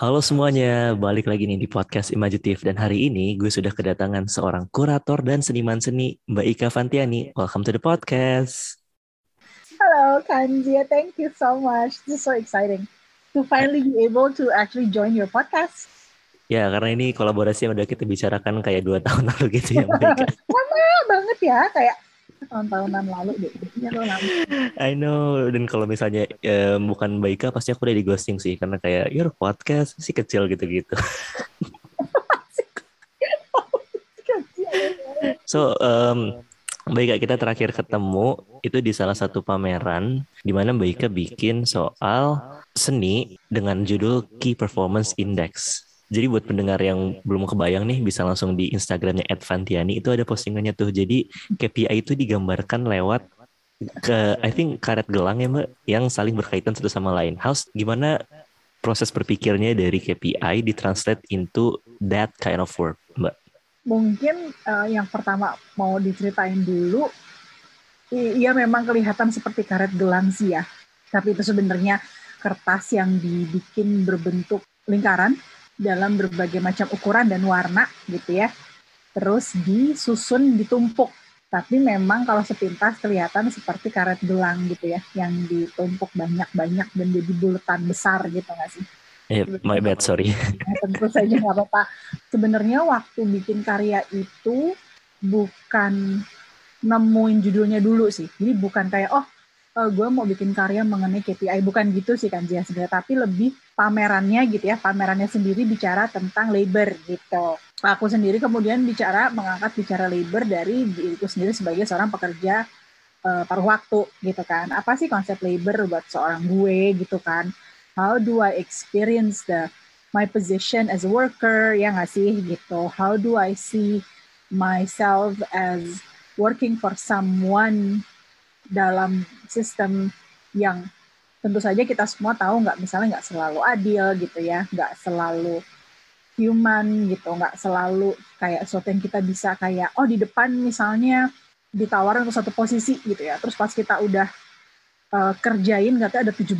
Halo semuanya, balik lagi nih di podcast Imaginatif dan hari ini gue sudah kedatangan seorang kurator dan seniman seni Mbak Ika Fantiani. Welcome to the podcast. Hello Kanjia, thank you so much. This is so exciting to finally be able to actually join your podcast. Ya, karena ini kolaborasi yang udah kita bicarakan kayak dua tahun lalu gitu ya Mbak Ika. Lama banget ya, kayak tahun-tahunan lalu deh. I know, dan kalau misalnya eh, bukan Mbak Ika pasti aku udah di ghosting sih, karena kayak your podcast sih kecil gitu-gitu. So, um, Mbak Ika kita terakhir ketemu itu di salah satu pameran di mana Mbak Ika bikin soal seni dengan judul Key Performance Index. Jadi buat pendengar yang belum kebayang nih bisa langsung di Instagramnya @fantiani itu ada postingannya tuh. Jadi KPI itu digambarkan lewat ke I think karet gelang ya Mbak yang saling berkaitan satu sama lain. How's gimana proses berpikirnya dari KPI ditranslate into that kind of work, Mbak? Mungkin uh, yang pertama mau diceritain dulu, iya memang kelihatan seperti karet gelang sih ya. Tapi itu sebenarnya kertas yang dibikin berbentuk lingkaran dalam berbagai macam ukuran dan warna gitu ya. Terus disusun ditumpuk. Tapi memang kalau sepintas kelihatan seperti karet gelang gitu ya, yang ditumpuk banyak-banyak dan jadi bulatan besar gitu nggak sih? Yeah, my bad, sorry. Nah, tentu saja nggak apa-apa. Sebenarnya waktu bikin karya itu bukan nemuin judulnya dulu sih. Jadi bukan kayak, oh uh, gue mau bikin karya mengenai KPI bukan gitu sih kan Jia sebenarnya tapi lebih pamerannya gitu ya. Pamerannya sendiri bicara tentang labor gitu. Aku sendiri kemudian bicara mengangkat bicara labor dari diriku sendiri sebagai seorang pekerja uh, paruh waktu gitu kan. Apa sih konsep labor buat seorang gue gitu kan? How do I experience the my position as a worker? Ya nggak sih gitu? How do I see myself as working for someone dalam sistem yang tentu saja kita semua tahu nggak misalnya nggak selalu adil gitu ya nggak selalu human gitu nggak selalu kayak sesuatu yang kita bisa kayak oh di depan misalnya ditawarin untuk satu posisi gitu ya. Terus pas kita udah uh, kerjain nggak ada 17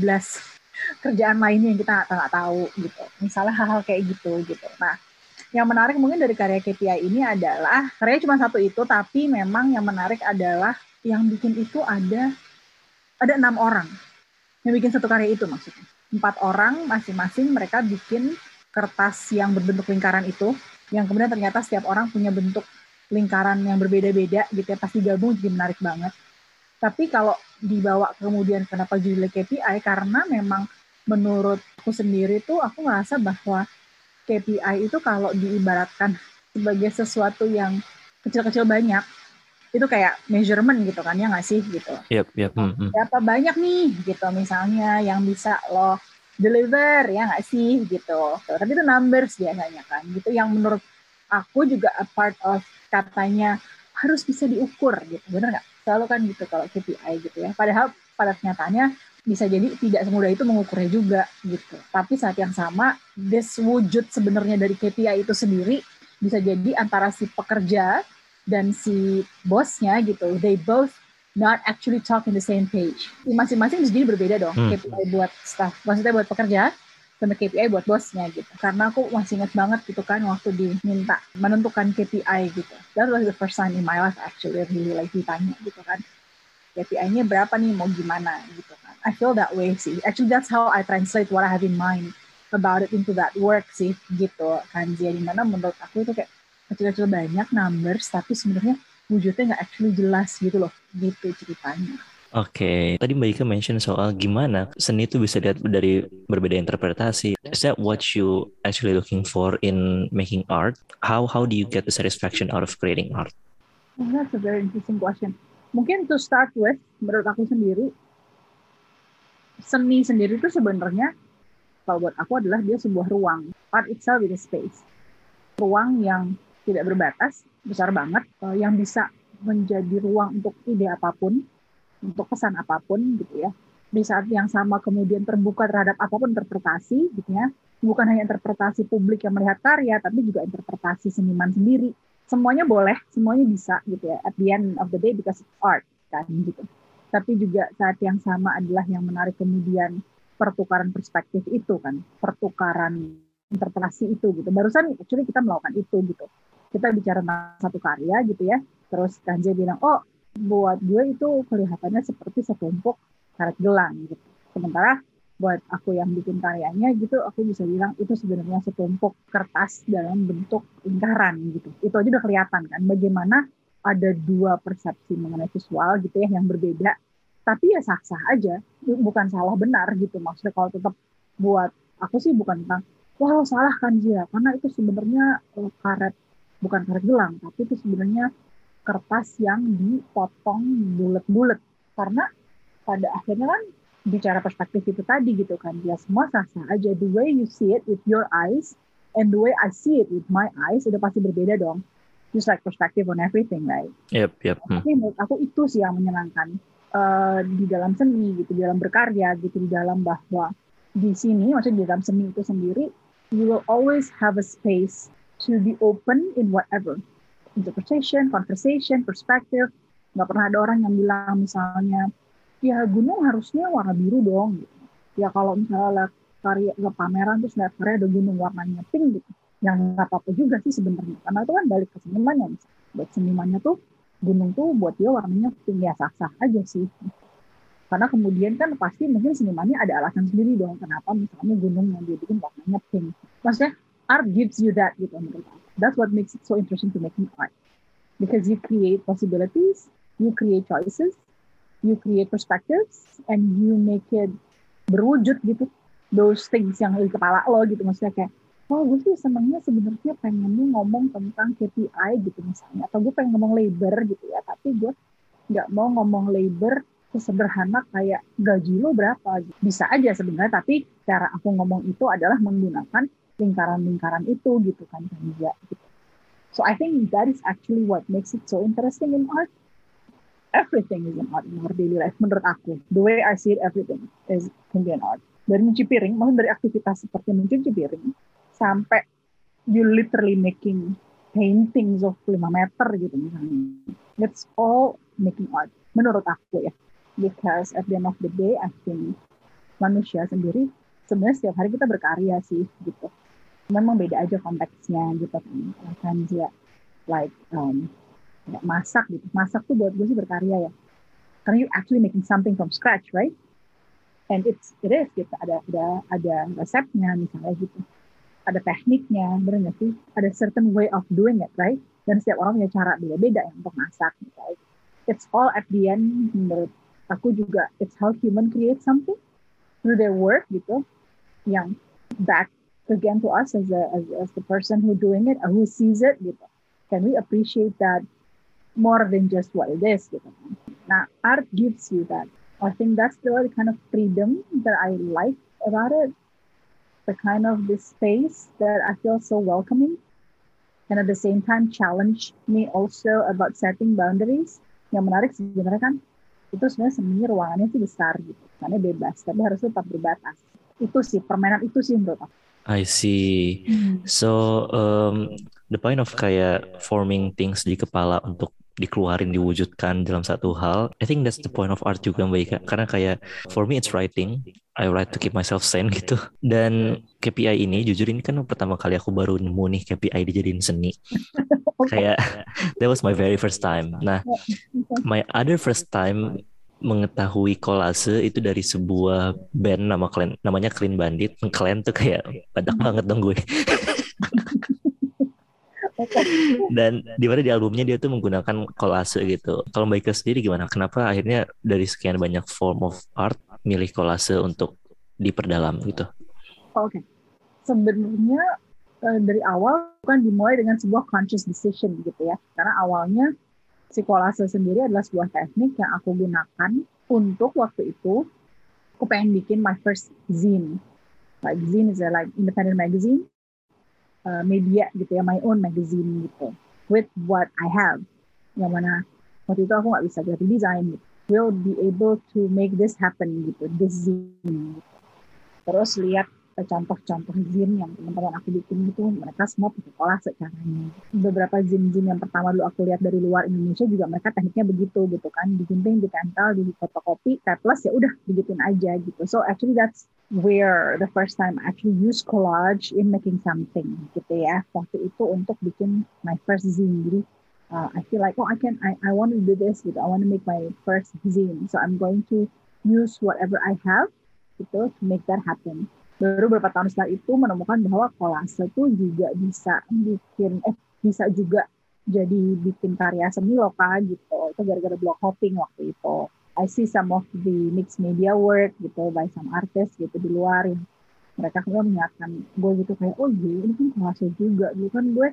kerjaan lainnya yang kita nggak tahu gitu. Misalnya hal-hal kayak gitu gitu. Nah yang menarik mungkin dari karya KPI ini adalah karya cuma satu itu tapi memang yang menarik adalah yang bikin itu ada ada enam orang yang bikin satu karya itu maksudnya. Empat orang masing-masing mereka bikin kertas yang berbentuk lingkaran itu yang kemudian ternyata setiap orang punya bentuk lingkaran yang berbeda-beda gitu ya. Pasti gabung jadi menarik banget. Tapi kalau dibawa kemudian kenapa judulnya KPI karena memang menurut aku sendiri tuh aku ngerasa bahwa KPI itu kalau diibaratkan sebagai sesuatu yang kecil-kecil banyak itu kayak measurement gitu kan ya nggak sih gitu. Yep, yep. Mm -hmm. Berapa banyak nih gitu misalnya yang bisa lo deliver ya nggak sih gitu. Tapi itu numbers biasanya kan gitu yang menurut aku juga a part of katanya harus bisa diukur gitu bener nggak? Selalu kan gitu kalau KPI gitu ya. Padahal pada kenyataannya bisa jadi tidak semudah itu mengukurnya juga gitu. Tapi saat yang sama, this wujud sebenarnya dari KPI itu sendiri bisa jadi antara si pekerja dan si bosnya gitu, they both not actually talk in the same page. Masing-masing jadi berbeda dong, hmm. KPI buat staff, maksudnya buat pekerja, sama KPI buat bosnya gitu. Karena aku masih ingat banget gitu kan waktu diminta menentukan KPI gitu. That was the first time in my life actually really like ditanya gitu kan. KPI-nya berapa nih mau gimana gitu kan. I feel that way sih. Actually that's how I translate what I have in mind about it into that work sih gitu kan. Jadi mana menurut aku itu kayak kecil-kecil banyak numbers tapi sebenarnya wujudnya nggak actually jelas gitu loh gitu ceritanya. Oke, okay. tadi Mbak Ika mention soal gimana seni itu bisa dilihat dari berbeda interpretasi. Is that what you actually looking for in making art? How how do you get the satisfaction out of creating art? Oh, that's a very interesting question. Mungkin to start with, menurut aku sendiri, seni sendiri itu sebenarnya kalau buat aku adalah dia sebuah ruang. Art itself is a space. Ruang yang tidak berbatas, besar banget, uh, yang bisa menjadi ruang untuk ide apa pun, untuk pesan apa pun gitu ya. Di saat yang sama kemudian terbuka terhadap apa pun interpretasi gitu ya. Bukan hanya interpretasi publik yang melihat karya, tapi juga interpretasi seniman sendiri. Semuanya boleh, semuanya bisa gitu ya. At the end of the day because it's art kan gitu. Tapi juga saat yang sama adalah yang menarik kemudian pertukaran perspektif itu kan, pertukaran interpretasi itu gitu. Barusan actually kita melakukan itu gitu. Kita bicara tentang satu karya gitu ya. Terus Kanje bilang, oh buat gue itu kelihatannya seperti setumpuk karet gelang gitu. Sementara buat aku yang bikin karyanya gitu, aku bisa bilang itu sebenarnya setumpuk kertas dalam bentuk lingkaran gitu. Itu aja udah kelihatan kan bagaimana ada dua persepsi mengenai visual gitu ya yang berbeda. Tapi ya sah-sah aja, bukan salah benar gitu. Maksudnya kalau tetap buat aku sih bukan tentang wah salah kan ya karena itu sebenarnya uh, karet bukan karet gelang tapi itu sebenarnya kertas yang dipotong bulat-bulat. Karena pada akhirnya kan bicara perspektif itu tadi gitu kan ya semua sah-sah aja. The way you see it with your eyes and the way I see it with my eyes udah pasti berbeda dong. Just like perspective on everything right? Yep yep. Hmm. tapi menurut aku itu sih yang menyenangkan uh, di dalam seni gitu di dalam berkarya gitu di dalam bahwa di sini maksudnya di dalam seni itu sendiri you will always have a space to be open in whatever interpretation, conversation, perspective. Nggak pernah ada orang yang bilang misalnya, ya gunung harusnya warna biru dong. Ya kalau misalnya lihat karya ke pameran terus lihat karya ada gunung warnanya pink gitu. Yang nggak apa-apa juga sih sebenarnya. Karena itu kan balik ke senimannya. Buat senimannya tuh gunung tuh buat dia warnanya pink ya sah-sah aja sih. Karena kemudian kan pasti mungkin senimannya ada alasan sendiri dong kenapa misalnya gunung yang dia bikin warnanya pink. Maksudnya art gives you that gitu menurut. That's what makes it so interesting to making art. Because you create possibilities, you create choices, you create perspectives, and you make it berwujud gitu. Those things yang di kepala lo gitu maksudnya kayak oh gue sih senengnya sebenarnya pengen ngomong tentang KPI gitu misalnya atau gue pengen ngomong labor gitu ya tapi gue nggak mau ngomong labor sesederhana kayak gaji lo berapa bisa aja sebenarnya tapi cara aku ngomong itu adalah menggunakan lingkaran-lingkaran itu gitu kan juga gitu. so I think that is actually what makes it so interesting in art. Everything is in art in our daily life menurut aku. The way I see it everything is can be an art. Dari mencuci piring maksudnya dari aktivitas seperti mencuci piring sampai you literally making paintings of 5 meter gitu misalnya. It's all making art menurut aku ya. Because at the end of the day I think manusia sendiri sebenarnya setiap hari kita berkarya sih gitu memang beda aja konteksnya gitu kan. Kan dia like um, masak gitu. Masak tuh buat gue sih berkarya ya. Karena you actually making something from scratch right? And it's it is gitu. Ada ada ada resepnya misalnya gitu. Ada tekniknya benar sih? Ada certain way of doing it right? Dan setiap orang punya cara beda-beda ya untuk masak misalnya it's all at the end menurut aku juga. It's how human create something through their work gitu. Yang back again to us as a as, as the person who doing it who sees it gitu. Can we appreciate that more than just what it is gitu. Nah art gives you that. I think that's the kind of freedom that I like about it. The kind of this space that I feel so welcoming and at the same time challenge me also about setting boundaries. Yang menarik sebenarnya kan itu sebenarnya seni ruangannya sih besar gitu. Karena bebas tapi harus tetap berbatas. Itu sih permainan itu sih menurut aku I see. Hmm. So um, the point of kayak forming things di kepala untuk dikeluarin diwujudkan dalam satu hal I think that's the point of art juga Mbak Ika. Karena kayak for me it's writing. I write to keep myself sane gitu. Dan KPI ini jujur ini kan pertama kali aku baru nemu nih KPI dijadiin seni. Kayak that was my very first time. Nah my other first time mengetahui kolase itu dari sebuah band nama klan namanya Clean Bandit. Clean tuh kayak badak banget dong gue. Dan di mana di albumnya dia tuh menggunakan kolase gitu. Kalau Mbak Ika sendiri gimana? Kenapa akhirnya dari sekian banyak form of art milih kolase untuk diperdalam gitu? Oke, okay. sebenarnya eh, dari awal bukan dimulai dengan sebuah conscious decision gitu ya. Karena awalnya si kolase sendiri adalah sebuah teknik yang aku gunakan untuk waktu itu aku pengen bikin my first zine. Like zine is a like independent magazine, uh, media gitu ya, my own magazine gitu. With what I have, yang mana waktu itu aku nggak bisa graphic design gitu. Will be able to make this happen gitu, this zine. Gitu. Terus lihat contoh-contoh zin yang teman-teman aku bikin itu mereka semua pakai kolase caranya beberapa zin-zin yang pertama dulu aku lihat dari luar Indonesia juga mereka tekniknya begitu gitu kan. Digunting ditempel di fotokopi plus ya udah digituin aja gitu. So actually that's where the first time I actually use collage in making something gitu ya. Waktu itu untuk bikin my first zine jadi uh, I feel like oh I can I I want to do this gitu. I want to make my first zine so I'm going to use whatever I have gitu to make that happen baru beberapa tahun setelah itu menemukan bahwa kolase itu juga bisa bikin eh bisa juga jadi bikin karya seni lokal gitu. Itu gara-gara blog hopping waktu itu. I see some of the mixed media work gitu by some artists gitu di luar yang mereka kemudian mengingatkan gue gitu kayak oh iya ini kan kolase juga. Dulu kan gue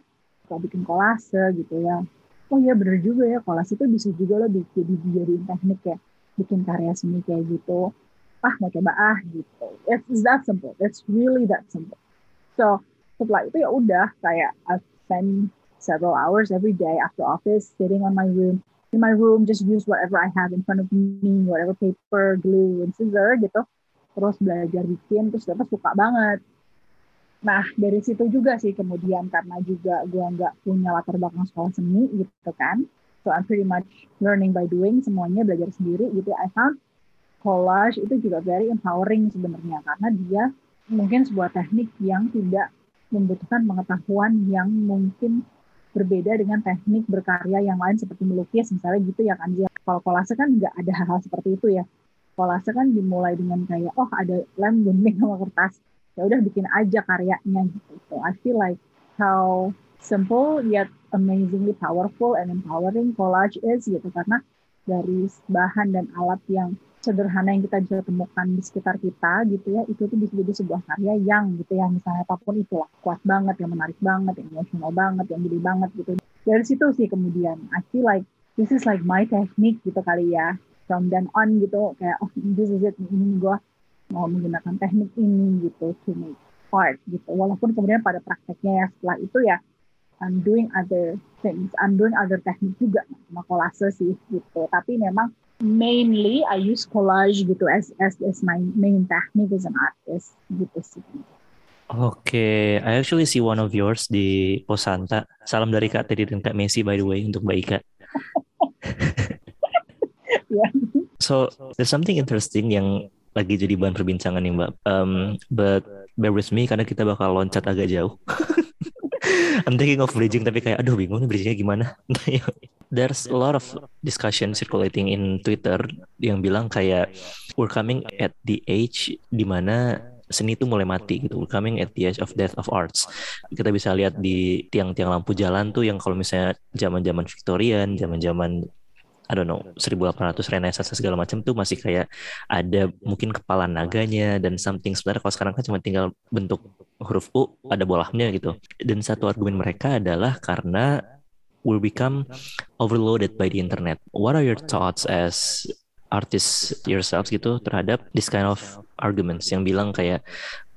suka bikin kolase gitu ya. Oh iya bener juga ya kolase itu bisa juga lo bikin jadi teknik ya bikin karya seni kayak gitu ah mau coba ah gitu. It's that simple. It's really that simple. So setelah itu ya udah kayak I spend several hours every day after office sitting on my room. In my room just use whatever I have in front of me whatever paper glue and scissor gitu. Terus belajar bikin terus ternyata suka banget. Nah dari situ juga sih kemudian karena juga gue nggak punya latar belakang sekolah seni gitu kan. So I'm pretty much learning by doing semuanya belajar sendiri gitu. I found collage itu juga very empowering sebenarnya karena dia mungkin sebuah teknik yang tidak membutuhkan pengetahuan yang mungkin berbeda dengan teknik berkarya yang lain seperti melukis misalnya gitu ya kan. Kalau kolase kan nggak ada hal-hal seperti itu ya. Kolase kan dimulai dengan kayak oh ada lem gunting sama kertas. Ya udah bikin aja karyanya gitu. So I feel like how simple yet amazingly powerful and empowering collage is gitu karena dari bahan dan alat yang sederhana yang kita bisa temukan di sekitar kita gitu ya itu tuh bisa jadi sebuah karya yang gitu ya misalnya apa pun itu lah kuat banget yang menarik banget yang emosional banget yang gede banget gitu. Dari situ sih kemudian I feel like this is like my technique gitu kali ya from then on gitu kayak oh this is it ini gue mau menggunakan teknik ini gitu to make art gitu. Walaupun kemudian pada prakteknya ya setelah itu ya I'm doing other things I'm doing other teknik juga sama kolase sih gitu tapi memang mainly I use collage gitu as as as my main technique as an artist gitu sih. Oke, okay. I actually see one of yours di Posanta. Salam dari Kak Teddy dan Kak Messi by the way untuk Mbak Ika. yeah. So there's something interesting yang lagi jadi bahan perbincangan nih Mbak. Um, but bear with me karena kita bakal loncat agak jauh. I'm thinking of bridging tapi kayak aduh bingung nih bridgingnya gimana. There's a lot of discussion circulating in Twitter yang bilang kayak we're coming at the age di mana seni itu mulai mati gitu. We're coming at the age of death of arts. Kita bisa lihat di tiang-tiang lampu jalan tuh yang kalau misalnya zaman-zaman Victorian, zaman-zaman I don't know 1800 Renaissance segala macam tuh masih kayak ada mungkin kepala naganya dan something. Sebenarnya kalau sekarang kan cuma tinggal bentuk huruf U ada bolahnya gitu. Dan satu argumen mereka adalah karena will become overloaded by the internet. What are your thoughts as artists yourselves gitu terhadap this kind of arguments yang bilang kayak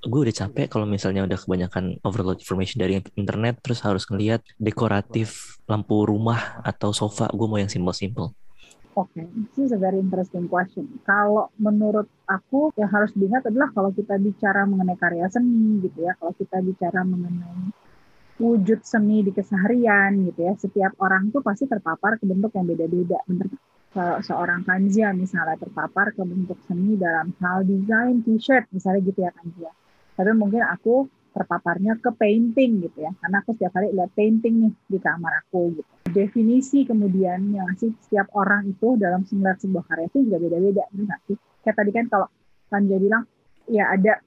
gue udah capek kalau misalnya udah kebanyakan overload information dari internet terus harus ngelihat dekoratif lampu rumah atau sofa gue mau yang simple-simple Oke, okay. this is a very interesting question. Kalau menurut aku yang harus diingat adalah kalau kita bicara mengenai karya seni gitu ya, kalau kita bicara mengenai wujud seni di keseharian gitu ya, setiap orang tuh pasti terpapar ke bentuk yang beda-beda. Bener kalau seorang Kanzia misalnya terpapar ke bentuk seni dalam hal desain t-shirt misalnya gitu ya Kanzia. Tapi mungkin aku terpaparnya ke painting gitu ya. Karena aku setiap hari lihat painting nih di kamar aku gitu. Definisi kemudian yang sih setiap orang itu dalam melihat sebuah karya itu juga beda-beda benar sih? Kayak tadi kan kalau Panja bilang ya ada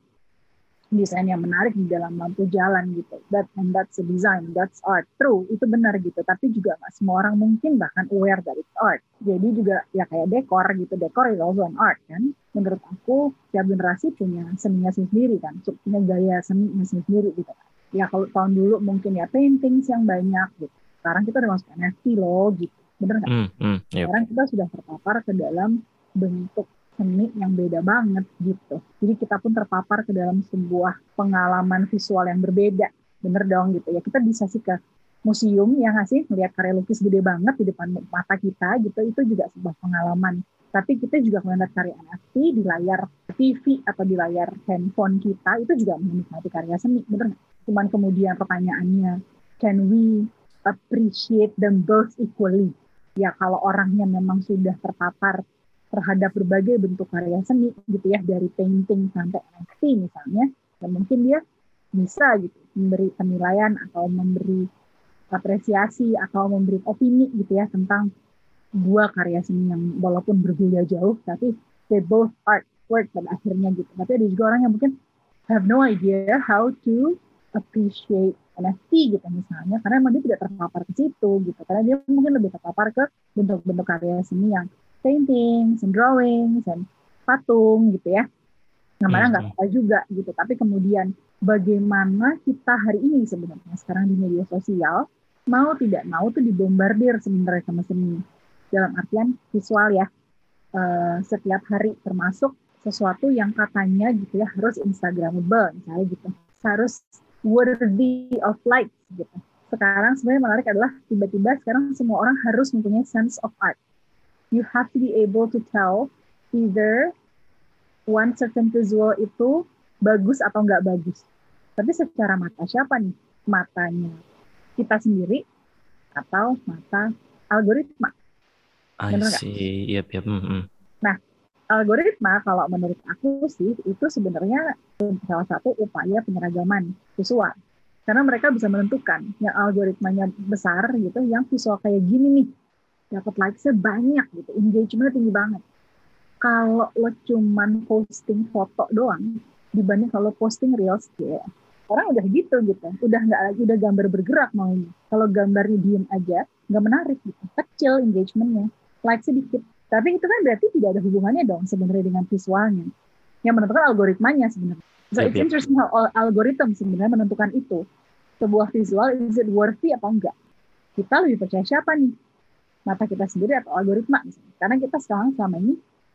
desain yang menarik di dalam lampu jalan gitu. That and that's a design, that's art. True, itu benar gitu. Tapi juga nggak semua orang mungkin bahkan aware dari art. Jadi juga ya kayak dekor gitu. Dekor is also an art kan. Menurut aku setiap generasi punya seninya sendiri kan, punya gaya seninya sendiri gitu kan. Ya kalau tahun dulu mungkin ya paintings yang banyak gitu. Sekarang kita udah masuk NFT loh gitu. Bener nggak? Mm, mm, yep. Sekarang kita sudah terpapar ke dalam bentuk seni yang beda banget gitu. Jadi kita pun terpapar ke dalam sebuah pengalaman visual yang berbeda. Bener dong gitu ya. Kita bisa sih ke museum yang ngasih melihat karya lukis gede banget di depan mata kita gitu. Itu juga sebuah pengalaman Tapi kita juga melihat karya NFT di layar TV atau di layar handphone kita itu juga menikmati karya seni, bener nggak? Cuman kemudian pertanyaannya, can we appreciate them both equally? Ya kalau orangnya memang sudah terpapar terhadap berbagai bentuk karya seni gitu ya dari painting sampai NFT misalnya, dan mungkin dia bisa gitu memberi penilaian atau memberi apresiasi atau memberi opini gitu ya tentang dua karya seni yang walaupun berbeda jauh tapi they both art work pada akhirnya gitu. Tapi ada juga orang yang mungkin have no idea how to appreciate NFT gitu misalnya karena memang dia tidak terpapar ke situ gitu karena dia mungkin lebih terpapar ke bentuk-bentuk karya seni yang painting, and drawings, and patung gitu ya. Namanya nggak apa juga gitu. Tapi kemudian bagaimana kita hari ini sebenarnya sekarang di media sosial mau tidak mau tuh dibombardir sebenarnya sama seni. Dalam artian visual ya. Uh, setiap hari termasuk sesuatu yang katanya gitu ya harus instagramable misalnya gitu. Harus worthy of likes gitu. Sekarang sebenarnya menarik adalah tiba-tiba sekarang semua orang harus mempunyai sense of art you have to be able to tell either one certain visual itu bagus atau nggak bagus tapi secara mata siapa nih matanya kita sendiri atau mata algoritma. I see. Yep, yep. Mm -hmm. Nah, algoritma kalau menurut aku sih itu sebenarnya salah satu upaya penyeragaman visual. Karena mereka bisa menentukan yang algoritmanya besar gitu, yang visual kayak gini nih, dapat likes-nya banyak gitu, engagement tinggi banget. Kalau lo cuman posting foto doang, dibanding kalau posting reels, ya orang udah gitu gitu. Udah nggak lagi udah gambar bergerak maunya. Kalau gambarnya diem aja nggak menarik gitu. Kecil engagementnya. Like sedikit tapi itu kan berarti tidak ada hubungannya dong sebenarnya dengan visualnya. Yang menentukan algoritmanya sebenarnya. So yep, it's yep. interesting how algoritma sebenarnya menentukan itu. Sebuah visual is it worthy apa enggak? Kita lebih percaya siapa nih mata kita sendiri atau algoritma misalnya. karena kita sekarang selama ini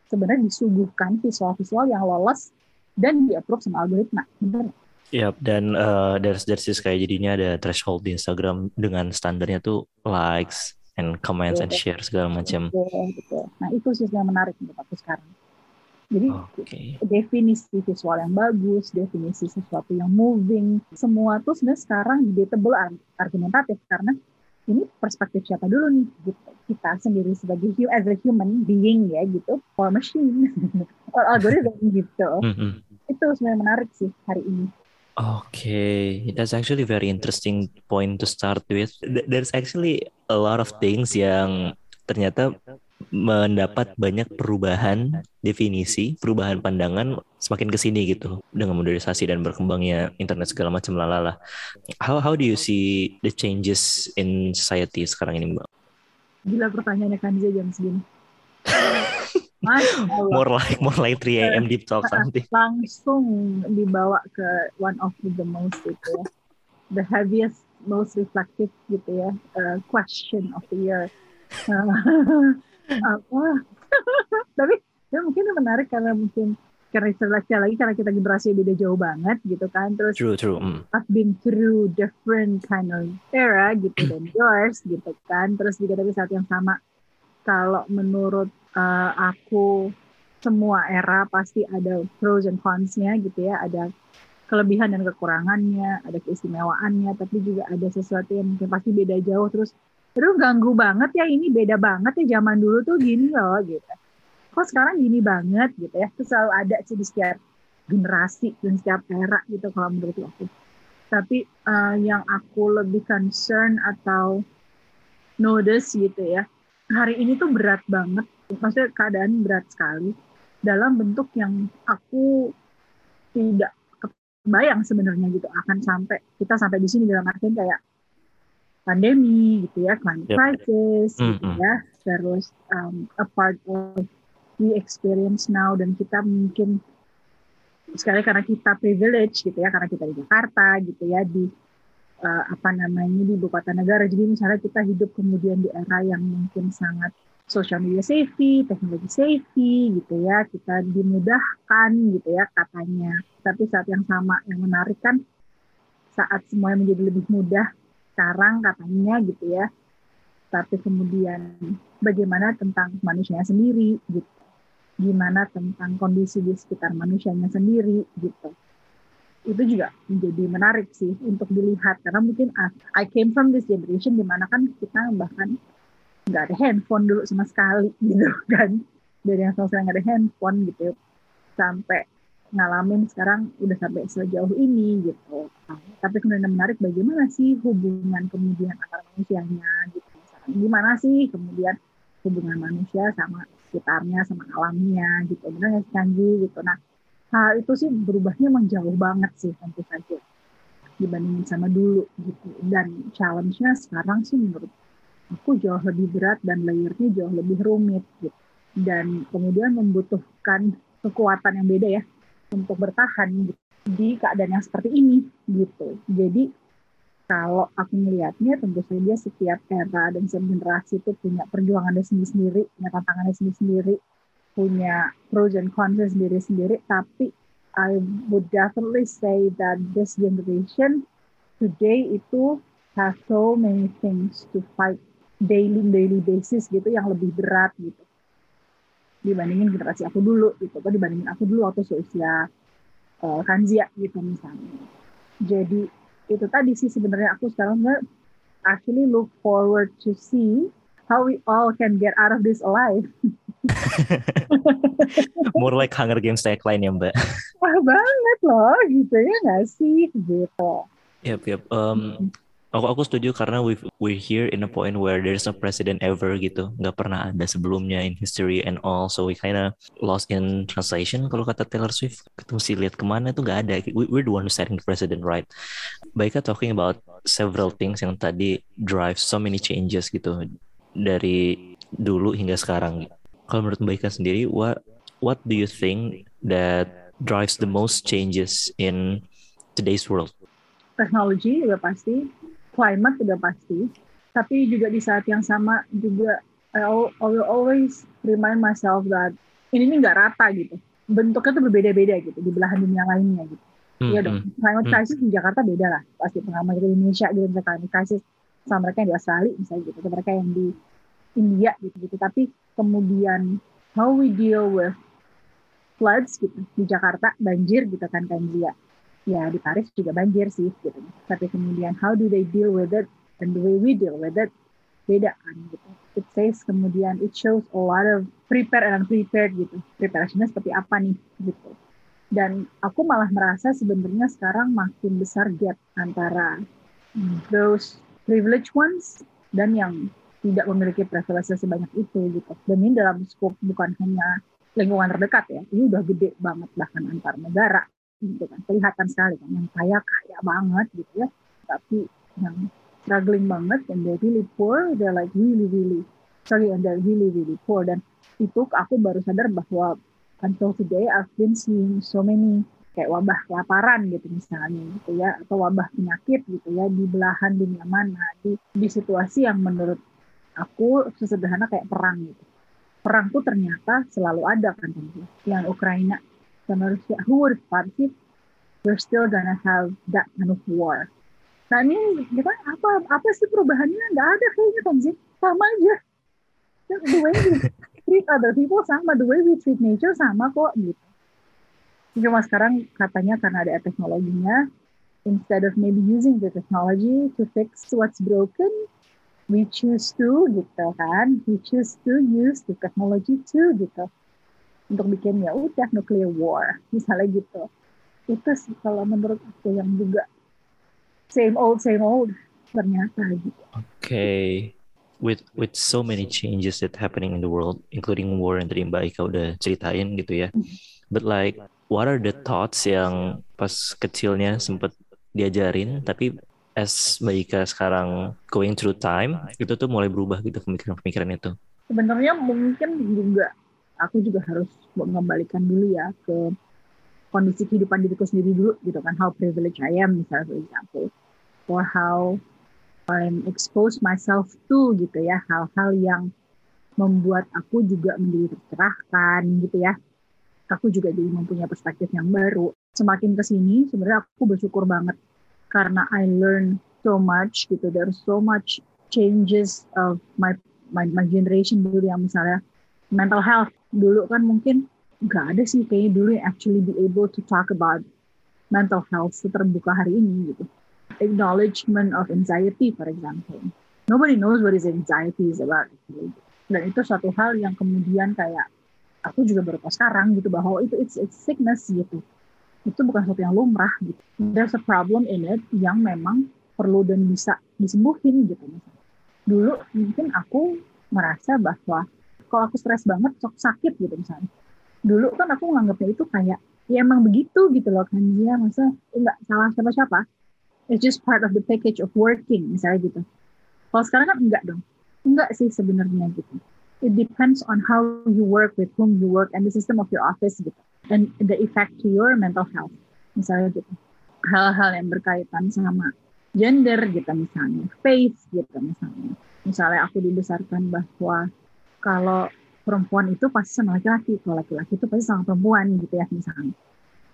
sebenarnya disuguhkan visual-visual yang lolos dan di sama algoritma benar Iya, dan uh, dari dari sisi kayak jadinya ada threshold di Instagram dengan standarnya tuh likes and comments and share segala macam. Nah itu sih yang menarik untuk aku sekarang. Jadi okay. definisi visual yang bagus, definisi sesuatu yang moving, semua tuh sebenarnya sekarang debatable argumentatif karena ini perspektif siapa dulu nih gitu. Kita sendiri sebagai as a human being ya gitu, or machine, or algorithm gitu. Mm -hmm. Itu sebenarnya menarik sih hari ini. Okay, that's actually very interesting point to start with. There's actually a lot of things yang ternyata mendapat banyak perubahan definisi, perubahan pandangan semakin ke sini gitu dengan modernisasi dan berkembangnya internet segala macam lalala. How how do you see the changes in society sekarang ini, Mbak? Gila pertanyaannya kan jam segini. more like more like 3 a.m. deep talk nanti. Langsung dibawa ke one of the most itu ya. The heaviest, most reflective gitu ya. Uh, question of the year. apa? Tapi ya mungkin menarik karena mungkin karena istilahnya lagi karena kita generasi beda jauh banget gitu kan terus true, true. Mm. I've been through different kind of era gitu dan yours gitu kan terus juga tapi saat yang sama kalau menurut uh, aku semua era pasti ada pros and cons-nya gitu ya, ada kelebihan dan kekurangannya, ada keistimewaannya, tapi juga ada sesuatu yang mungkin pasti beda jauh terus Aduh ganggu banget ya ini beda banget ya zaman dulu tuh gini loh gitu. Kok sekarang gini banget gitu ya. Itu selalu ada sih di setiap generasi dan setiap era gitu kalau menurut aku. Tapi uh, yang aku lebih concern atau notice gitu ya. Hari ini tuh berat banget maksudnya keadaan berat sekali dalam bentuk yang aku tidak kebayang sebenarnya gitu akan sampai kita sampai di sini dalam artian kayak pandemi gitu ya climate yep. crisis mm -hmm. gitu ya terus um, a part of we experience now dan kita mungkin sekali karena kita privilege gitu ya karena kita di Jakarta gitu ya di uh, apa namanya di ibu kota negara jadi misalnya kita hidup kemudian di era yang mungkin sangat social media safety, teknologi safety gitu ya, kita dimudahkan gitu ya katanya. Tapi saat yang sama yang menarik kan saat semuanya menjadi lebih mudah sekarang katanya gitu ya. Tapi kemudian bagaimana tentang manusia sendiri gitu. gimana tentang kondisi di sekitar manusianya sendiri gitu itu juga menjadi menarik sih untuk dilihat karena mungkin I came from this generation di mana kan kita bahkan nggak ada handphone dulu sama sekali gitu kan dari yang selesai nggak ada handphone gitu sampai ngalamin sekarang udah sampai sejauh ini gitu. Tapi kemudian yang menarik bagaimana sih hubungan kemudian antar manusianya gitu? Gimana sih kemudian hubungan manusia sama sekitarnya sama alamnya gitu? Benar nggak canggih gitu. Nah hal itu sih berubahnya emang jauh banget sih tentu saja dibandingin sama dulu gitu. Dan challenge-nya sekarang sih menurut aku jauh lebih berat dan layernya jauh lebih rumit gitu. Dan kemudian membutuhkan kekuatan yang beda ya untuk bertahan di keadaan yang seperti ini gitu jadi kalau aku melihatnya tentu saja setiap era dan setiap generasi itu punya perjuangannya sendiri-sendiri, punya tantangannya sendiri-sendiri, punya pros and cons sendiri-sendiri. Tapi I would definitely say that this generation today itu have so many things to fight daily daily basis gitu yang lebih berat gitu dibandingin generasi aku dulu gitu atau dibandingin aku dulu waktu seusia uh, Kanzia gitu misalnya. Jadi itu tadi sih sebenarnya aku sekarang nggak actually look forward to see how we all can get out of this alive. More like Hunger Games tagline ya Mbak. Wah banget loh gitu ya nggak sih gitu. Yap, yap. Um, Aku aku setuju karena we we here in a point where there's no president ever gitu, nggak pernah ada sebelumnya in history and all, so we kinda lost in translation kalau kata Taylor Swift. Kita mesti lihat ke mana itu nggak ada. We, we're the one who setting the president right. Baika talking about several things yang tadi drive so many changes gitu dari dulu hingga sekarang. Kalau menurut Baika sendiri, what what do you think that drives the most changes in today's world? Teknologi udah pasti, climate udah pasti, tapi juga di saat yang sama juga I, will always remind myself that ini ini nggak rata gitu. Bentuknya tuh berbeda-beda gitu di belahan dunia lainnya gitu. Hmm, iya dong. Hmm, climate hmm. crisis di Jakarta beda lah. Pasti pengalaman di Indonesia gitu misalnya climate crisis sama mereka yang di Australia misalnya gitu, atau mereka yang di India gitu-gitu. Tapi kemudian how we deal with floods gitu di Jakarta banjir gitu kan kan dia ya di Paris juga banjir sih gitu. Tapi kemudian how do they deal with it and the way we deal with it beda kan gitu. It says kemudian it shows a lot of prepare and unprepared gitu. Preparationnya seperti apa nih gitu. Dan aku malah merasa sebenarnya sekarang makin besar gap antara those privileged ones dan yang tidak memiliki privilege sebanyak itu gitu. Dan ini dalam skop bukan hanya lingkungan terdekat ya, ini udah gede banget bahkan antar negara gitu kan. Kelihatan sekali kan yang kaya kaya banget gitu ya. Tapi yang struggling banget and they're really poor they're like really really sorry and they're really really poor. Dan itu aku baru sadar bahwa until today I've been seeing so many kayak wabah kelaparan gitu misalnya gitu ya atau wabah penyakit gitu ya di belahan dunia mana di di situasi yang menurut aku sesederhana kayak perang gitu. Perang tuh ternyata selalu ada kan yang Ukraina Rusia who would have thought? Sih we're still gonna have that kind of war. Nah ini kita apa apa sih perubahannya? Nggak ada kayaknya kan sih sama aja. The way we treat other people sama the way we treat nature sama kok gitu. Cuma sekarang katanya karena ada teknologinya instead of maybe using the technology to fix what's broken we choose to gitu kan. We choose to use the technology too gitu untuk bikin ya udah nuclear war misalnya gitu itu sih kalau menurut aku yang juga same old same old ternyata gitu. Oke. Okay. With with so many changes that happening in the world, including war yang tadi Mbak Ika udah ceritain gitu ya. Hmm. But like, what are the thoughts yang pas kecilnya sempat diajarin, tapi as Mbak Ika sekarang going through time, itu tuh mulai berubah gitu pemikiran-pemikiran itu? Sebenarnya mungkin juga aku juga harus mengembalikan dulu ya ke kondisi kehidupan diriku sendiri dulu gitu kan. How privileged I am misalnya for example. Or how I'm expose myself to gitu ya. Hal-hal yang membuat aku juga menjadi tercerahkan gitu ya. Aku juga jadi mempunyai perspektif yang baru. Semakin ke sini sebenarnya aku bersyukur banget. Karena I learn so much gitu. There's so much changes of my my, my generation dulu yang misalnya mental health dulu kan mungkin nggak ada sih kayaknya dulu yang actually be able to talk about mental health terbuka hari ini gitu. Acknowledgement of anxiety, for example. Nobody knows what is anxiety is about. Dan itu suatu hal yang kemudian kayak aku juga baru tahu sekarang gitu bahwa itu it's, it's sickness gitu. Itu bukan sesuatu yang lumrah gitu. There's a problem in it yang memang perlu dan bisa disembuhin gitu. Dulu mungkin aku merasa bahwa kalau aku stres banget, sok sakit gitu misalnya. Dulu kan aku nganggapnya itu kayak ya emang begitu gitu loh kan. Dia masa enggak salah siapa siapa? It's just part of the package of working misalnya gitu. Kalau sekarang kan enggak dong. Enggak sih sebenarnya gitu. It depends on how you work with whom you work and the system of your office gitu. And the effect to your mental health misalnya gitu. Hal-hal yang berkaitan sama gender gitu misalnya faith gitu misalnya. Misalnya aku dibesarkan bahwa kalau perempuan itu pasti sama laki-laki. Kalau laki-laki itu pasti sama perempuan gitu ya misalnya.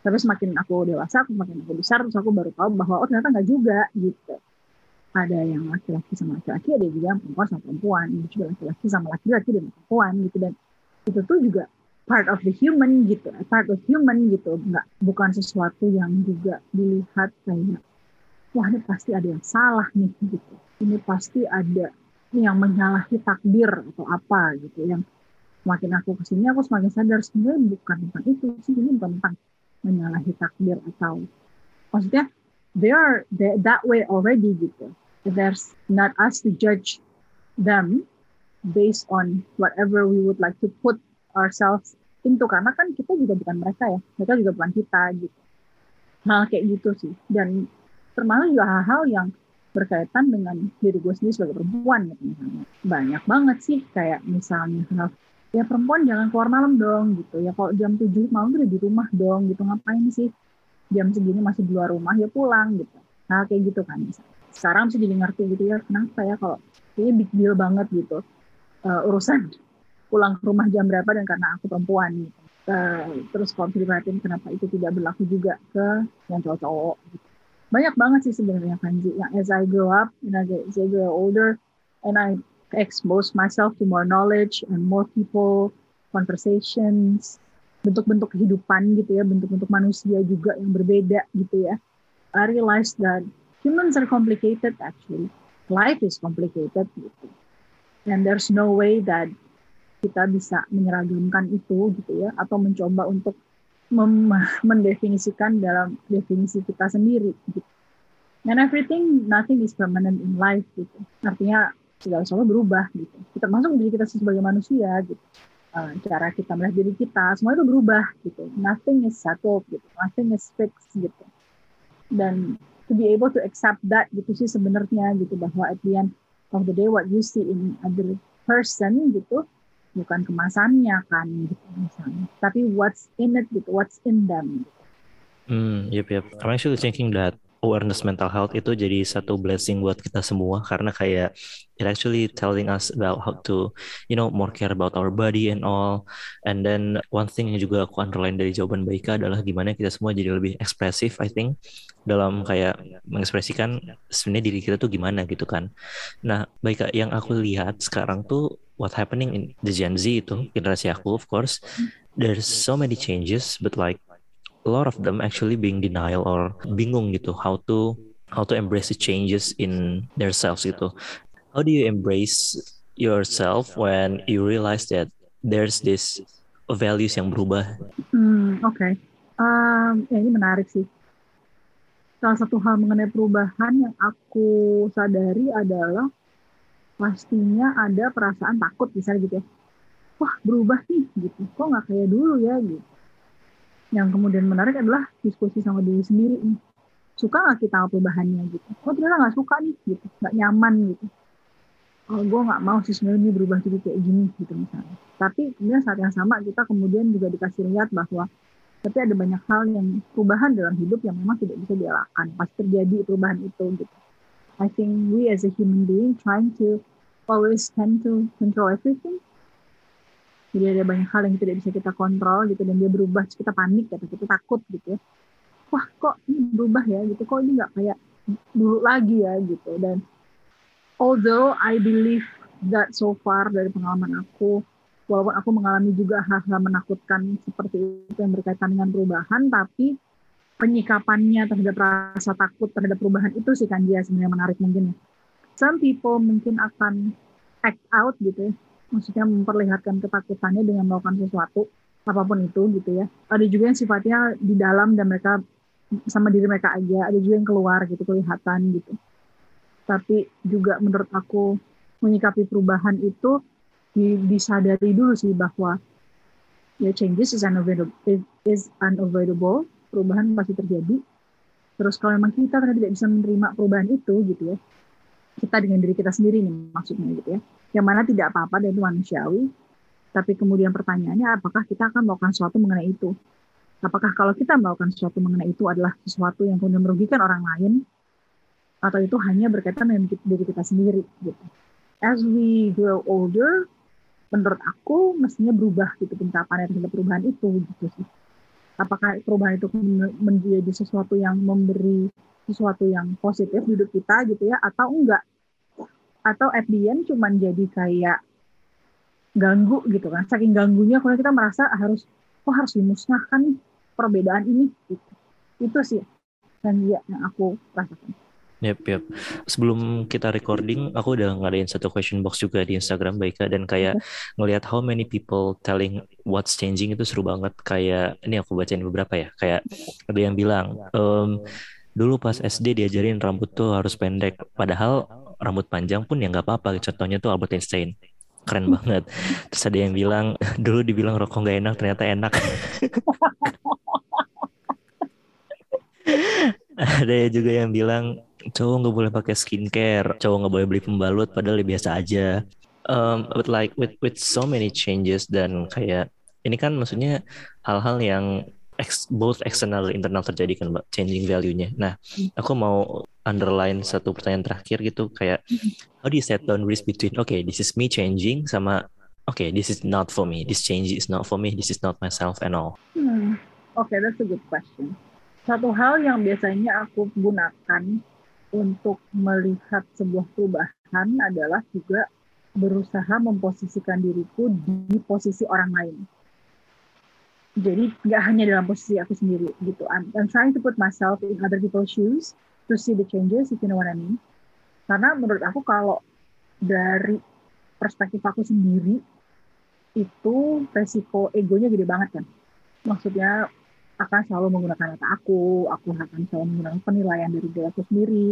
Tapi semakin aku dewasa aku semakin aku besar terus aku baru tahu bahwa oh ternyata nggak juga gitu. Ada yang laki-laki sama laki-laki ada juga yang perempuan sama perempuan. Ada juga laki-laki sama laki-laki dan perempuan gitu. Dan itu tuh juga part of the human gitu. Part of human gitu. Nggak bukan sesuatu yang juga dilihat kayak wah ini pasti ada yang salah nih gitu. Ini pasti ada yang menyalahi takdir atau apa gitu. Yang semakin aku ke sini aku semakin sadar sebenarnya bukan tentang itu sih. Ini bukan tentang menyalahi takdir atau maksudnya they are they, that way already gitu. There's not us to judge them based on whatever we would like to put ourselves into. Karena kan kita juga bukan mereka ya. Mereka juga bukan kita gitu. Hal kayak gitu sih. Dan termasuk juga hal-hal yang berkaitan dengan diri gue sendiri sebagai perempuan gitu misalnya. Banyak banget sih kayak misalnya hal ya perempuan jangan keluar malam dong gitu. Ya kalau jam 7 malam udah di rumah dong gitu ngapain sih? Jam segini masih di luar rumah ya pulang gitu. Nah kayak gitu kan sekarang sih jadi ngerti gitu ya kenapa ya kalau ini big deal banget gitu. Uh, urusan pulang ke rumah jam berapa dan karena aku perempuan gitu. Uh, terus kalau diperhatiin kenapa itu tidak berlaku juga ke yang cowok-cowok gitu. Banyak banget sih sebenarnya kanji yang as I grow up and as I grow older and I expose myself to more knowledge and more people, conversations, bentuk-bentuk kehidupan gitu ya, bentuk-bentuk manusia juga yang berbeda gitu ya. I realized that humans are complicated actually. Life is complicated gitu. And there's no way that kita bisa menyeragamkan itu gitu ya atau mencoba untuk mendefinisikan dalam definisi kita sendiri gitu. And everything, nothing is permanent in life gitu. Artinya segala sesuatu berubah gitu. Kita masuk diri kita sebagai manusia gitu. Uh, cara kita melihat diri kita semua itu berubah gitu. Nothing is settled gitu. Nothing is fixed gitu. Dan to be able to accept that gitu sih sebenarnya gitu bahwa at the end of the day what you see in other person gitu bukan kemasannya kan gitu misalnya tapi what's in it gitu what's in them gitu. Hmm, yep, yep. I'm actually thinking that awareness mental health itu jadi satu blessing buat kita semua karena kayak it actually telling us about how to you know more care about our body and all and then one thing yang juga aku underline dari jawaban Baika adalah gimana kita semua jadi lebih ekspresif I think dalam kayak mengekspresikan sebenarnya diri kita tuh gimana gitu kan nah Baika yang aku lihat sekarang tuh what happening in the Gen Z itu generasi aku of course there's so many changes but like a lot of them actually being denial or bingung gitu how to how to embrace the changes in their selves gitu. How do you embrace yourself when you realize that there's this values yang berubah? Hmm, oke. Okay. Um, ya ini menarik sih. Salah satu hal mengenai perubahan yang aku sadari adalah pastinya ada perasaan takut misalnya gitu ya. Wah berubah nih gitu. Kok nggak kayak dulu ya gitu. Yang kemudian menarik adalah diskusi sama diri sendiri nih. Suka nggak kita perubahannya gitu? Oh ternyata nggak suka nih gitu. Nggak nyaman gitu. Oh gue nggak mau sih sebenarnya ini berubah jadi kayak gini gitu misalnya. Tapi kemudian saat yang sama kita kemudian juga dikasih lihat bahwa tapi ada banyak hal yang perubahan dalam hidup yang memang tidak bisa dielakkan pas terjadi perubahan itu gitu I think we as a human being trying to always tend to control everything. Jadi ada banyak hal yang tidak bisa kita kontrol gitu dan dia berubah kita panik gitu. Kita takut gitu ya. Wah kok ini berubah ya gitu. Kok ini nggak kayak dulu lagi ya gitu. Dan although I believe that so far dari pengalaman aku walaupun aku mengalami juga hal-hal menakutkan seperti itu yang berkaitan dengan perubahan, tapi penyikapannya terhadap rasa takut terhadap perubahan itu sih kan dia sebenarnya menarik mungkin ya. Some people mungkin akan act out gitu ya, maksudnya memperlihatkan ketakutannya dengan melakukan sesuatu apa pun itu gitu ya. Ada juga yang sifatnya di dalam dan mereka sama diri mereka aja, ada juga yang keluar gitu kelihatan gitu. Tapi juga menurut aku menyikapi perubahan itu disadari dulu sih bahwa ya changes is unavoidable, is unavoidable perubahan pasti terjadi. Terus kalau memang kita ternyata tidak bisa menerima perubahan itu gitu ya, kita dengan diri kita sendiri nih maksudnya gitu ya, yang mana tidak apa-apa dan itu manusiawi. Tapi kemudian pertanyaannya apakah kita akan melakukan sesuatu mengenai itu? Apakah kalau kita melakukan sesuatu mengenai itu adalah sesuatu yang kemudian merugikan orang lain, atau itu hanya berkaitan dengan diri kita sendiri gitu. As we grow older, menurut aku mestinya berubah gitu pencapaian terhadap perubahan itu gitu sih apakah perubahan itu menjadi sesuatu yang memberi sesuatu yang positif di hidup kita gitu ya atau enggak? Atau at the end cuman jadi kayak ganggu gitu kan? Saking ganggunya kalau kita merasa harus oh harus dimusnahkan perbedaan ini? Gitu. itu sih dan ya yang aku rasakan Yep, yep. Sebelum kita recording, aku udah ngadain satu question box juga di Instagram Baika dan kayak ngelihat how many people telling what's changing itu seru banget. Kayak ini aku bacain beberapa ya. Kayak ada yang bilang, um, dulu pas SD diajarin rambut tuh harus pendek, padahal rambut panjang pun ya nggak apa-apa. Contohnya tuh Albert Einstein. Keren banget. Terus ada yang bilang, dulu dibilang rokok nggak enak, ternyata enak. ada juga yang bilang cowok nggak boleh pakai skincare, cowok nggak boleh beli pembalut, padahal ya biasa aja. Um, but like with with so many changes dan kayak ini kan maksudnya hal-hal yang ex, both external internal terjadi kan mbak changing value-nya. Nah, aku mau underline satu pertanyaan terakhir gitu kayak how do you set boundaries between okay this is me changing sama okay this is not for me this change is not for me this is not myself and all. Hmm. Oke, okay, that's a good question. Satu hal yang biasanya aku gunakan untuk melihat sebuah perubahan adalah juga berusaha memposisikan diriku di posisi orang lain. Jadi nggak hanya dalam posisi aku sendiri gitu. I'm, I'm trying to put myself in other people's shoes to see the changes, if you know what I mean. Karena menurut aku kalau dari perspektif aku sendiri itu resiko egonya gede banget kan. Maksudnya akan selalu menggunakan data aku, aku akan selalu menggunakan penilaian dari diri aku sendiri,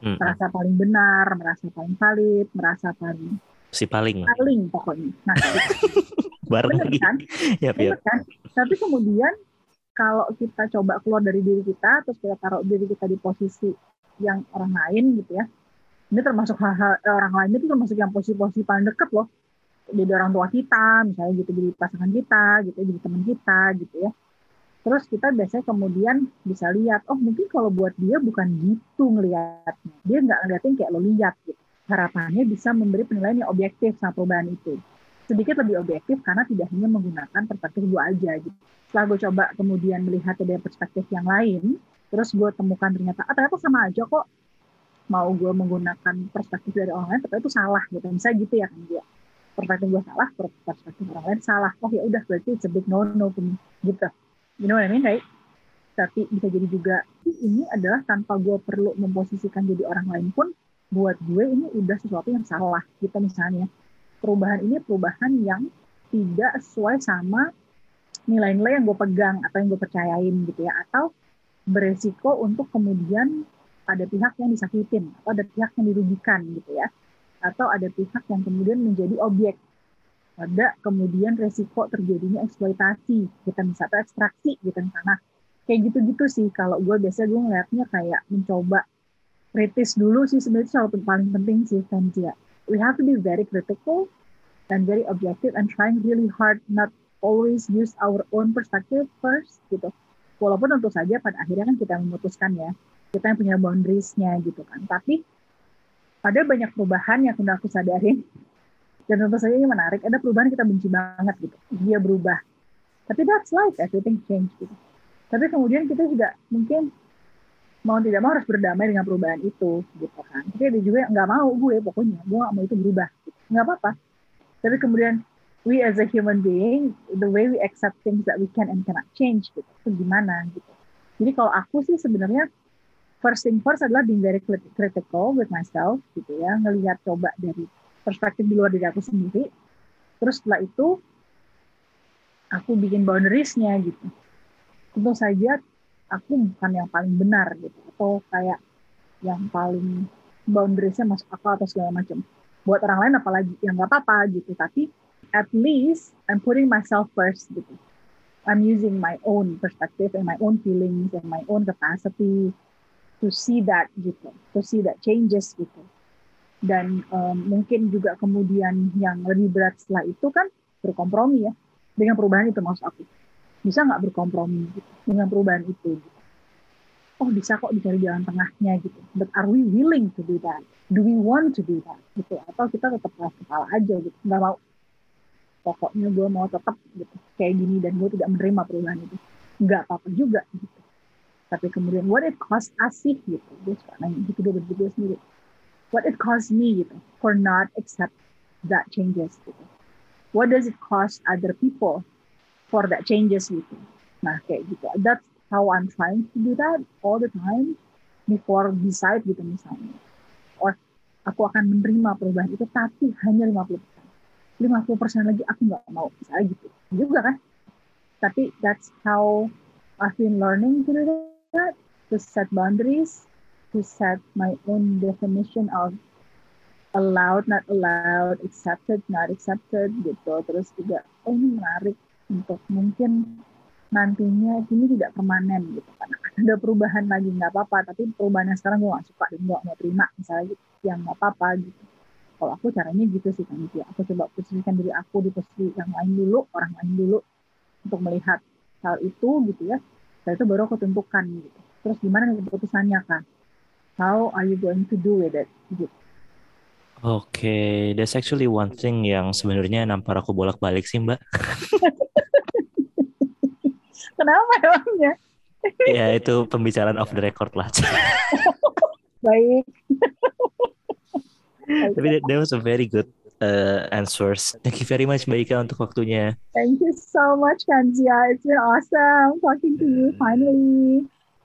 hmm. merasa paling benar, merasa paling valid, merasa paling si paling paling pokoknya. Nah, bareng lagi. kan? Yep, yep. kan? Tapi kemudian kalau kita coba keluar dari diri kita, terus kita taruh diri kita di posisi yang orang lain gitu ya. Ini termasuk hal-hal eh, orang lain itu termasuk yang posisi-posisi paling dekat loh. Jadi orang tua kita, misalnya gitu, jadi pasangan kita, gitu, jadi teman kita, gitu ya Terus kita biasanya kemudian bisa lihat, oh mungkin kalau buat dia bukan gitu ngelihatnya. Dia nggak ngeliatin kayak lo lihat gitu. Harapannya bisa memberi penilaian yang objektif sama perubahan itu. Sedikit lebih objektif karena tidak hanya menggunakan perspektif gue aja gitu. Setelah gue coba kemudian melihat dari perspektif yang lain, terus gue temukan ternyata, ah ternyata sama aja kok mau gue menggunakan perspektif dari orang lain, tapi itu salah gitu. Misalnya gitu ya kan dia perspektif gue salah, perspektif orang lain salah. Oh ya udah berarti a big no no gitu You know what I mean, right? Tapi bisa jadi juga ini adalah tanpa gue perlu memposisikan jadi orang lain pun buat gue ini udah sesuatu yang salah gitu misalnya. Perubahan ini perubahan yang tidak sesuai sama nilai-nilai yang gue pegang atau yang gue percayain gitu ya atau beresiko untuk kemudian ada pihak yang disakitin atau ada pihak yang dirugikan gitu ya atau ada pihak yang kemudian menjadi objek ada kemudian resiko terjadinya eksploitasi kita bisa atau ekstraksi gitu. Sana kayak gitu-gitu sih. Kalau gue biasa gue ngeliatnya kayak mencoba kritis dulu sih sebenarnya selalu paling penting sih kan ya we have to be very critical and very objective and trying really hard not always use our own perspective first gitu. Walaupun tentu saja pada akhirnya kan kita memutuskan ya. Kita yang punya boundariesnya gitu kan. Tapi ada banyak perubahan yang sudah aku sadarin dan tentu saja ini menarik. Ada perubahan kita benci banget gitu. Dia berubah. Tapi that's life. Everything change gitu. Tapi kemudian kita juga mungkin mau tidak mau harus berdamai dengan perubahan itu gitu kan. Tapi ada juga yang nggak mau gue pokoknya. Gue nggak mau itu berubah. Gitu. nggak apa-apa. Tapi kemudian we as a human being, the way we accept things that we can and cannot change gitu, itu gimana gitu. Jadi kalau aku sih sebenarnya first thing first adalah being very critical with myself gitu ya, ngelihat coba dari perspektif di luar diri aku sendiri. Terus setelah itu aku bikin boundariesnya gitu. Tentu saja aku bukan yang paling benar gitu atau kayak yang paling boundariesnya masuk akal atau segala macam. Buat orang lain apalagi yang nggak apa-apa gitu, tapi at least I'm putting myself first gitu. I'm using my own perspective and my own feelings and my own capacity to see that gitu, to see that changes gitu. Dan um, mungkin juga kemudian yang lebih berat setelah itu kan berkompromi ya dengan perubahan itu maksud aku. Bisa nggak berkompromi gitu, dengan perubahan itu? Gitu. Oh bisa kok dicari jalan tengahnya gitu. But are we willing to do that? Do we want to do that? Gitu. Atau kita tetap keras kepala aja gitu, nggak mau pokoknya gue mau tetap gitu kayak gini dan gue tidak menerima perubahan itu nggak apa-apa juga gitu tapi kemudian what it cost us gitu gue suka nanya gitu gue gue sendiri what it cost me gitu for not accept that changes gitu. What does it cost other people for that changes gitu. Nah kayak gitu. That's how I'm trying to do that all the time before decide gitu misalnya. Or aku akan menerima perubahan itu tapi hanya 50 50% lagi aku nggak mau misalnya gitu. Juga kan? Tapi that's how I've been learning to do that to set boundaries to set my own definition of allowed not allowed accepted not accepted gitu terus juga oh ini menarik untuk mungkin nantinya ini tidak permanen gitu kan ada perubahan lagi nggak apa-apa tapi perubahan yang sekarang gue gak suka gue gak mau terima misalnya gitu yang nggak apa-apa gitu kalau aku caranya gitu sih kan gitu. Aku coba posisikan diri aku di posisi yang lain dulu, orang lain dulu untuk melihat hal itu gitu ya. Setelah itu baru aku tentukan gitu. Terus gimana keputusannya kan? How are you going to do with it? Gitu. Oke, okay, that's actually one thing yang sebenarnya nampar aku bolak-balik sih, Mbak. Kenapa emangnya? ya, itu pembicaraan off the record lah. Baik. Tapi that, that was a very good uh, answers. Thank you very much Mbak Ika untuk waktunya. Thank you so much Kanzia. It's been awesome talking to you finally.